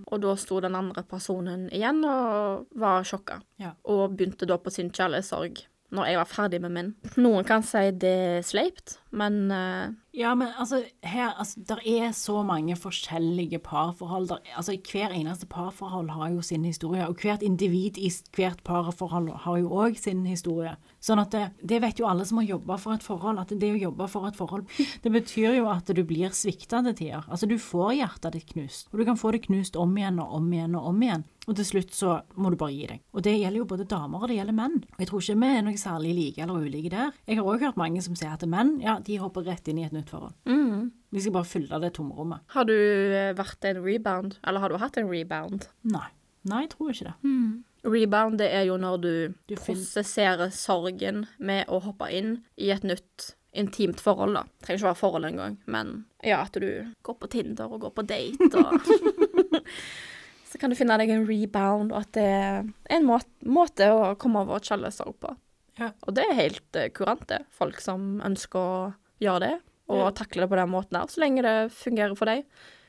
Og da sto den andre personen igjen og var sjokka. Ja. Og begynte da på sin kjærlighetssorg når jeg var ferdig med min. Noen kan si det er sleipt, men uh... Ja, men altså, her, altså, der er så mange forskjellige parforhold. Der, altså, hver eneste parforhold har jo sin historie, og hvert individ i hvert parforhold har jo òg sin historie. Sånn at det, det vet jo alle som har jobba for et forhold, at det å jobbe for et forhold, det betyr jo at du blir svikta til tider. Altså, du får hjertet ditt knust, og du kan få det knust om igjen og om igjen og om igjen. Og til slutt så må du bare gi deg. Og det gjelder jo både damer og det gjelder menn. Og jeg tror ikke vi er noe særlig like eller ulike der. Jeg har òg hørt mange som sier at menn, ja, de hopper rett inn i et nytt forhold. mm. De skal bare fylle det tomrommet. Har du eh, vært en rebound? Eller har du hatt en rebound? Nei. Nei, jeg tror ikke det. Rebound det er jo når du, Du prosesserer sorgen med å hoppe inn i et nytt intimt forhold, da. Trenger ikke være forhold engang, men ja, at du går på Tinder og går på date og [LAUGHS] Så kan du finne deg en rebound, og at det er en måte, måte å komme over kjærlighetssorg på. Ja. Og det er helt uh, kurant, det. Folk som ønsker å gjøre det, og Ja. takle det på den måten her, så lenge det fungerer for deg.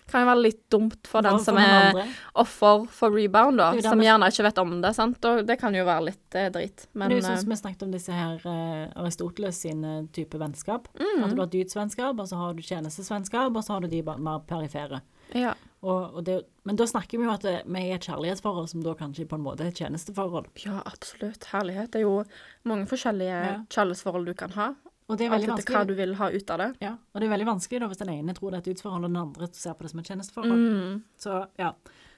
Kan jo være litt dumt for den For- som er andre. offer for rebound, da, Det som gjerne ikke vet om det, sant, og det kan jo være litt eh, drit, men Men det er jo sånn eh, som vi snakket om disse her eh, Aristoteles sine type vennskap. Mm. At du har dydsvennskap, og så har du tjenestesvennskap, og så har du de mer perifere. ja. Og, og det, men da snakker vi jo at vi er i et kjærlighetsforhold som da kanskje på en måte er et tjenesteforhold. ja, absolutt. Herlighet. Det er jo mange forskjellige Ja. kjærlighetsforhold du kan ha, Og det er alt veldig etter hva du vil ha ut av det. Ja, og det er veldig vanskelig da hvis den ene tror det er et utforhold, og den andre ser på det som et tjenesteforhold. Mm. Så ja.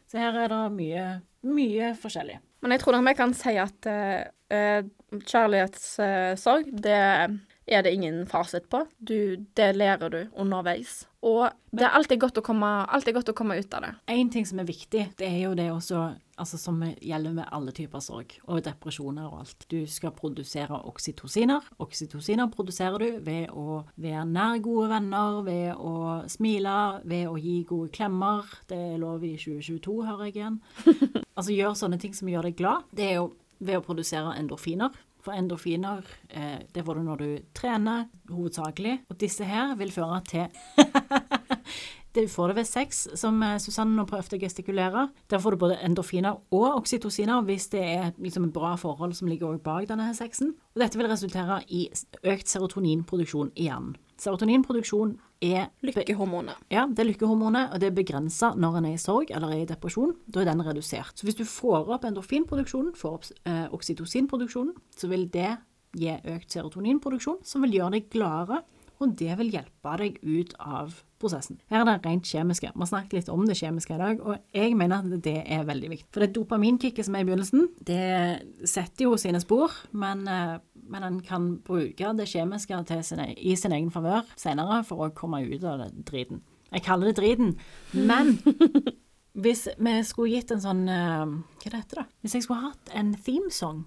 Så her er det mye, mye forskjellig. Men jeg tror nok vi kan si at uh, kjærlighetssorg, det er det ingen fasit på. Du, det lærer du underveis. Og det er alltid godt å komme, alltid godt å komme ut av det. En ting som er viktig, det er jo det også, altså som gjelder med alle typer sorg, og depresjoner og alt. Du skal produsere oksytociner. Oksytociner produserer du ved å være nær gode venner, ved å smile, ved å gi gode klemmer. Det er lov i 2022, hører jeg igjen. [LAUGHS] altså gjør sånne ting som gjør deg glad. Det er jo ved å produsere endorfiner. For endorfiner, eh, det får du når du trener, hovedsakelig. Og disse her vil føre til [LAUGHS] Du får det ved sex, som eh, Susanne nå prøvde å gestikulere. Der får du både endorfiner og oksytociner hvis det er liksom et bra forhold som ligger bak denne sexen. Og dette vil resultere i økt serotoninproduksjon i hjernen. Serotoninproduksjon er Lykkehormonet. ja, det er lykkehormonet, og det er begrensa når en er i sorg eller er i depresjon. Da er den redusert. Så hvis du får opp endorfinproduksjonen, får opp eh, oksytocinproduksjonen, så vil det gi økt serotoninproduksjon, som vil gjøre deg gladere, og det vil hjelpe deg ut av prosessen. Her er det rent kjemiske. Vi har snakket litt om det kjemiske i dag, og jeg mener at det er veldig viktig. For det dopaminkicket som er i begynnelsen, det setter jo sine spor, men, eh, men en kan bruke det kjemiske sin, e- i sin egen favør senere for å komme ut av det driten. Jeg kaller det driten, men [LAUGHS] hvis vi skulle gitt en sånn eh, Hva er heter det? Hvis jeg skulle hatt en themesong,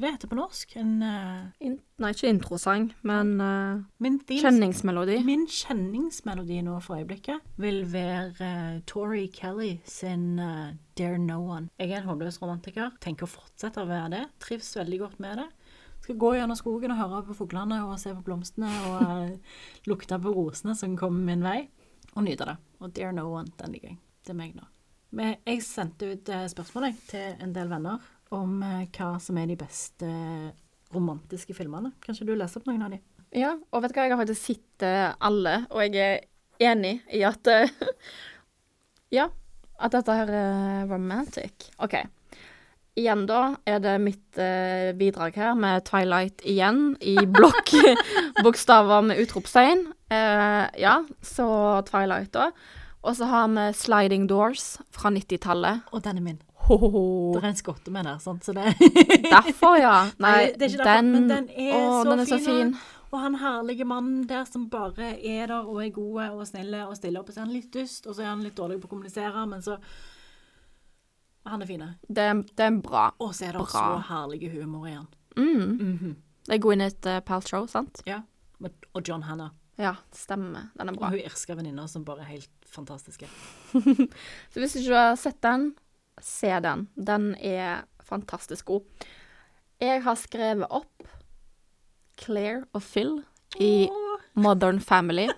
hva det heter på norsk? En uh, In nei, ikke introsang, men uh, Min din, kjenningsmelodi. Min kjenningsmelodi nå for øyeblikket vil være uh, Tori Kelly sin uh, Dare No One. Jeg er en håpløs romantiker. Tenker å fortsette å være det. Trives veldig godt med det. Skal gå gjennom skogen og høre på fuglene og se på blomstene og lukte på rosene som kommer min vei, og nyte det. Og Dare No One, den liker jeg. Det er meg nå. Men jeg sendte ut spørsmålet spørsmål til en del venner om eh, hva som er de beste romantiske filmene. Kanskje du leser opp noen av de? Ja, og vet du hva, jeg har faktisk sett eh, alle, og jeg er enig i at eh, [LAUGHS] Ja, at dette her er romantic. OK. Igjen, da, er det mitt eh, bidrag her med Twilight igjen, i blokk [LAUGHS] bokstaver med utropstegn. Eh, ja, så Twilight, da. Og så har vi Sliding Doors fra 90-tallet. Og den er min. Det er en skotte med der, sant? så det [LAUGHS] Derfor, ja. Nei, det er ikke derfor, den, men den er å, så den er så fin, fin. Og han herlige mannen der som bare er der og er gode og snille og stiller opp. Og så er han litt dust, og så er han litt dårlig på å kommunisere, men så Han er fin. Det, det er bra. Og så er det Bra. så herlige humor igjen. Mm. Mm. -hmm. Det er Gwyneth uh, Paltrow, sant? Ja. Og John Hannah. Ja, stemmer. Den er bra. Og hun irske venninna som bare er helt fantastiske. [LAUGHS] Så hvis ikke du har sett den, se den. Den er fantastisk god. Jeg har skrevet opp Claire og Phil i Åh, Modern Family.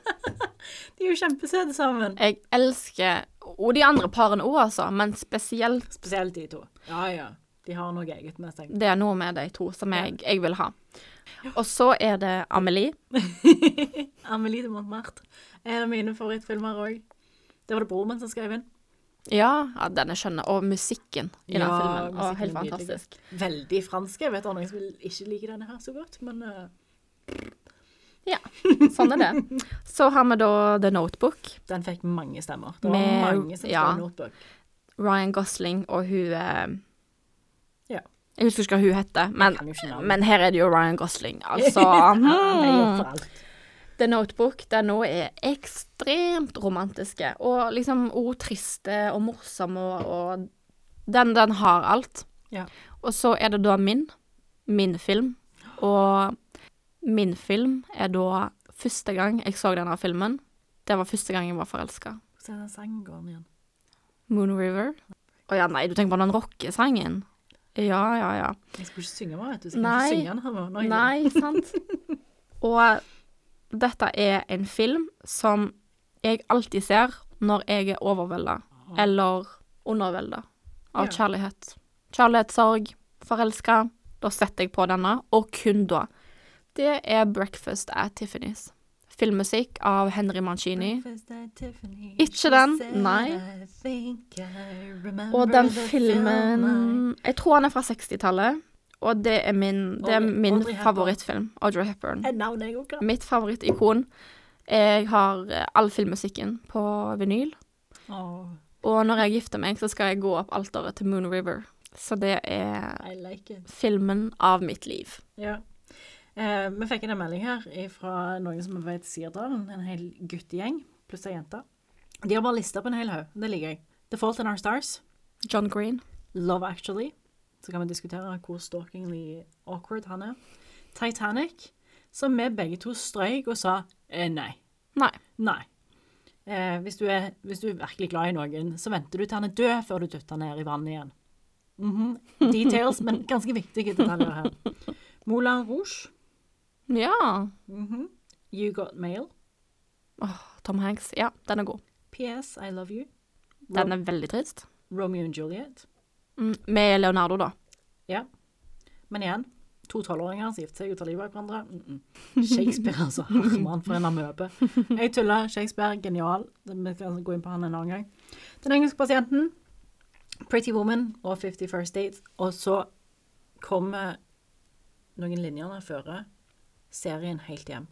[LAUGHS] de er jo kjempesøte sammen. Jeg elsker Og de andre parene òg, altså, men spesielt Spesielt de to. Ja, ja. De har noe eget med seg. det er noe med de to som jeg, jeg vil ha. Og så er det Amelie. [LAUGHS] Amelie de Montmartre. En av mine favorittfilmer òg. Det var det broren min som skrev inn. Ja, ja den er skjønn. Og musikken i den Ja, filmen. Og helt fantastisk. Veldig fransk. Jeg vet det er noen som vil- ikke liker denne her så godt, men ja, Sånn er det. Så har vi da The Notebook. den fikk mange stemmer. Det var Med- mange som ja. notebook. Ryan Gosling og hun uh... Ja. Jeg husker ikke hva hun heter, men, jo men her er det jo Ryan Gosling. [LAUGHS] Altså Han er hmm. for alt. The Notebook, den nå er ekstremt romantiske. Og liksom òg triste og morsomme og, og den, den har alt. Ja. Og så er det da min. Min film. Og min film er da første gang jeg så denne filmen. Det var første gang jeg var forelska. Se den sangen igjen. Moon River. Å ja, nei, du tenker på den rockesangen? Ja, ja, ja. Jeg skulle ikke synge mer, vet du. skal Nei. ikke synge den her er Nei, sant? [LAUGHS] Og dette er en film som jeg alltid ser når jeg er overvelda eller undervelda av Ja. kjærlighet. Kjærlighetssorg, forelska. Da setter jeg på denne, og kun da. Det er 'Breakfast at Tiffany's'. Filmmusikk av Henry Mancini. Ikke den, nei. Og den filmen Jeg tror han er fra 60-tallet, og det er min, det er min Audrey favorittfilm. Audrey Hepburn. Et navn jeg også. Mitt favorittikon. Jeg har eh, all filmmusikken på vinyl. Oh. Og når jeg gifter meg, så skal jeg gå opp alteret til Moon River. Så det er like filmen av mitt liv. Ja. Eh, vi fikk en melding her fra noen som vet Sirdalen, en hel guttegjeng pluss ei jente. De har bare lista på en hel haug. Det liker jeg. The Fault in Our Stars, John Green. Love Actually. Så kan vi diskutere hvor stalkingly awkward han er. Titanic, som vi begge to strøyk og sa eh, nei. Nei. Nei. Eh, hvis, du er, hvis du er virkelig glad i noen, så venter du til han er død før du dytter ned i vannet igjen. Mhm. Details, men ganske viktige detaljer her. Moulin Rouge. Ja. Mhm. You Got Mail. Tom Hanks. Ja, den er god. PS I Love You. Den er veldig trist. Romeo and Juliet. Mm, med Leonardo, da. Ja. Men igjen, to tolvåringer som gifter seg og tar livet av hverandre. Mm -mm. Shakespeare, altså. Herman, for en amøbe. Jeg tuller. Shakespeare, genial. Vi skal gå inn på han en annen gang. Den engelske pasienten, Pretty Woman og Fifty First Dates. Og så kommer noen linjene før serien helt hjem.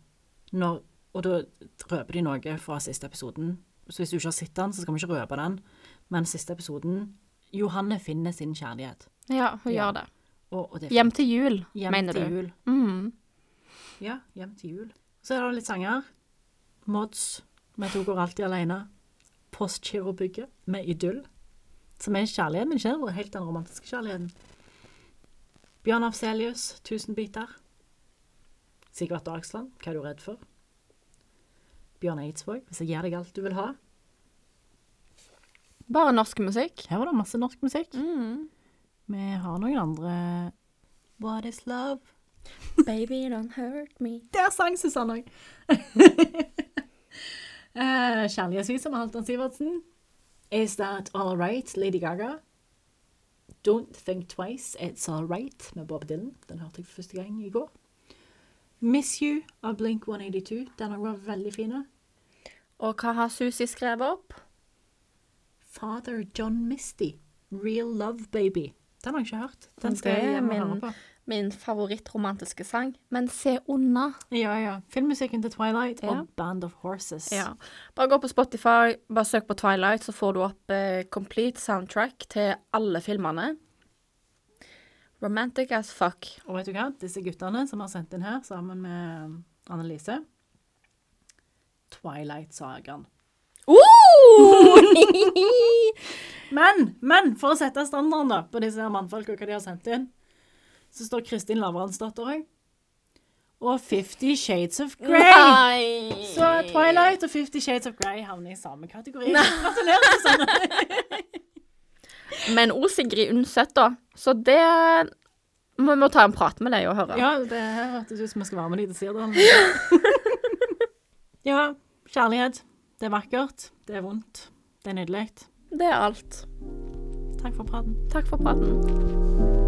Når, og da røper de noe fra siste episoden. Så hvis du ikke har sett den, så skal vi ikke røpe den. Men siste episoden Johanne finner sin kjærlighet. Ja, hun Ja. gjør det. Og, og det Hjem til jul, Hjem mener til du. jul. Mm. Ja, hjem til jul. Så er det litt sanger. Mods med To går alltid alene. Postgirobygget med Idyll. Som er kjærlighet, men ikke helt den romantiske kjærligheten. Bjørn Afselius, 'Tusen biter'. Sigvart Dagsland, 'Hva er du redd for'? Bjørn Eidsvåg, 'Hvis jeg gir deg alt du vil ha'. Bare norsk musikk. Her var det masse norsk musikk. Mm. Vi har noen andre What is love? Baby, don't hurt me. [LAUGHS] Der sang Susanne òg. uh, [LAUGHS] Kjærlighetsvis med Halvdan Sivertsen. Is That All Right? Lady Gaga. Don't Think Twice, It's All Right med Bob Dylan. Den hørte jeg for første gang i går. Miss You av Blink 182. Den har var veldig fin. Og hva har Susi skrevet opp? Father John Misty. Real Love Baby. Den har jeg ikke hørt. Den skal jeg hjem og min- høre på. Min favorittromantiske sang. Men se unna. Ja, ja. Filmmusikken til Twilight Ja. og Band of Horses. Ja. Bare gå på Spotify, bare søk på Twilight, så får du opp eh, complete soundtrack til alle filmene. Romantic as fuck. Og vet du hva? Disse guttene som har sendt inn her sammen med Annelise Twilight-sagaen. [LAUGHS] Men, men, for å sette standarden på disse her mannfolka og hva de har sendt inn, så står Kristin Lavransdatter òg. Og Fifty Shades of Grey. Nei! Så Twilight og Fifty Shades of Grey havner i samme kategori. Gratulerer, Susanne. [LAUGHS] Men òg Sigrid Undset, da. Så det vi må ta en prat med deg og høre. Ja, det hørtes ut som vi skal være med deg til Sirdal. [LAUGHS] ja, kjærlighet. Det er vakkert. Det er vondt. Det er nydelig. Det er alt. Takk for praten. Takk for praten.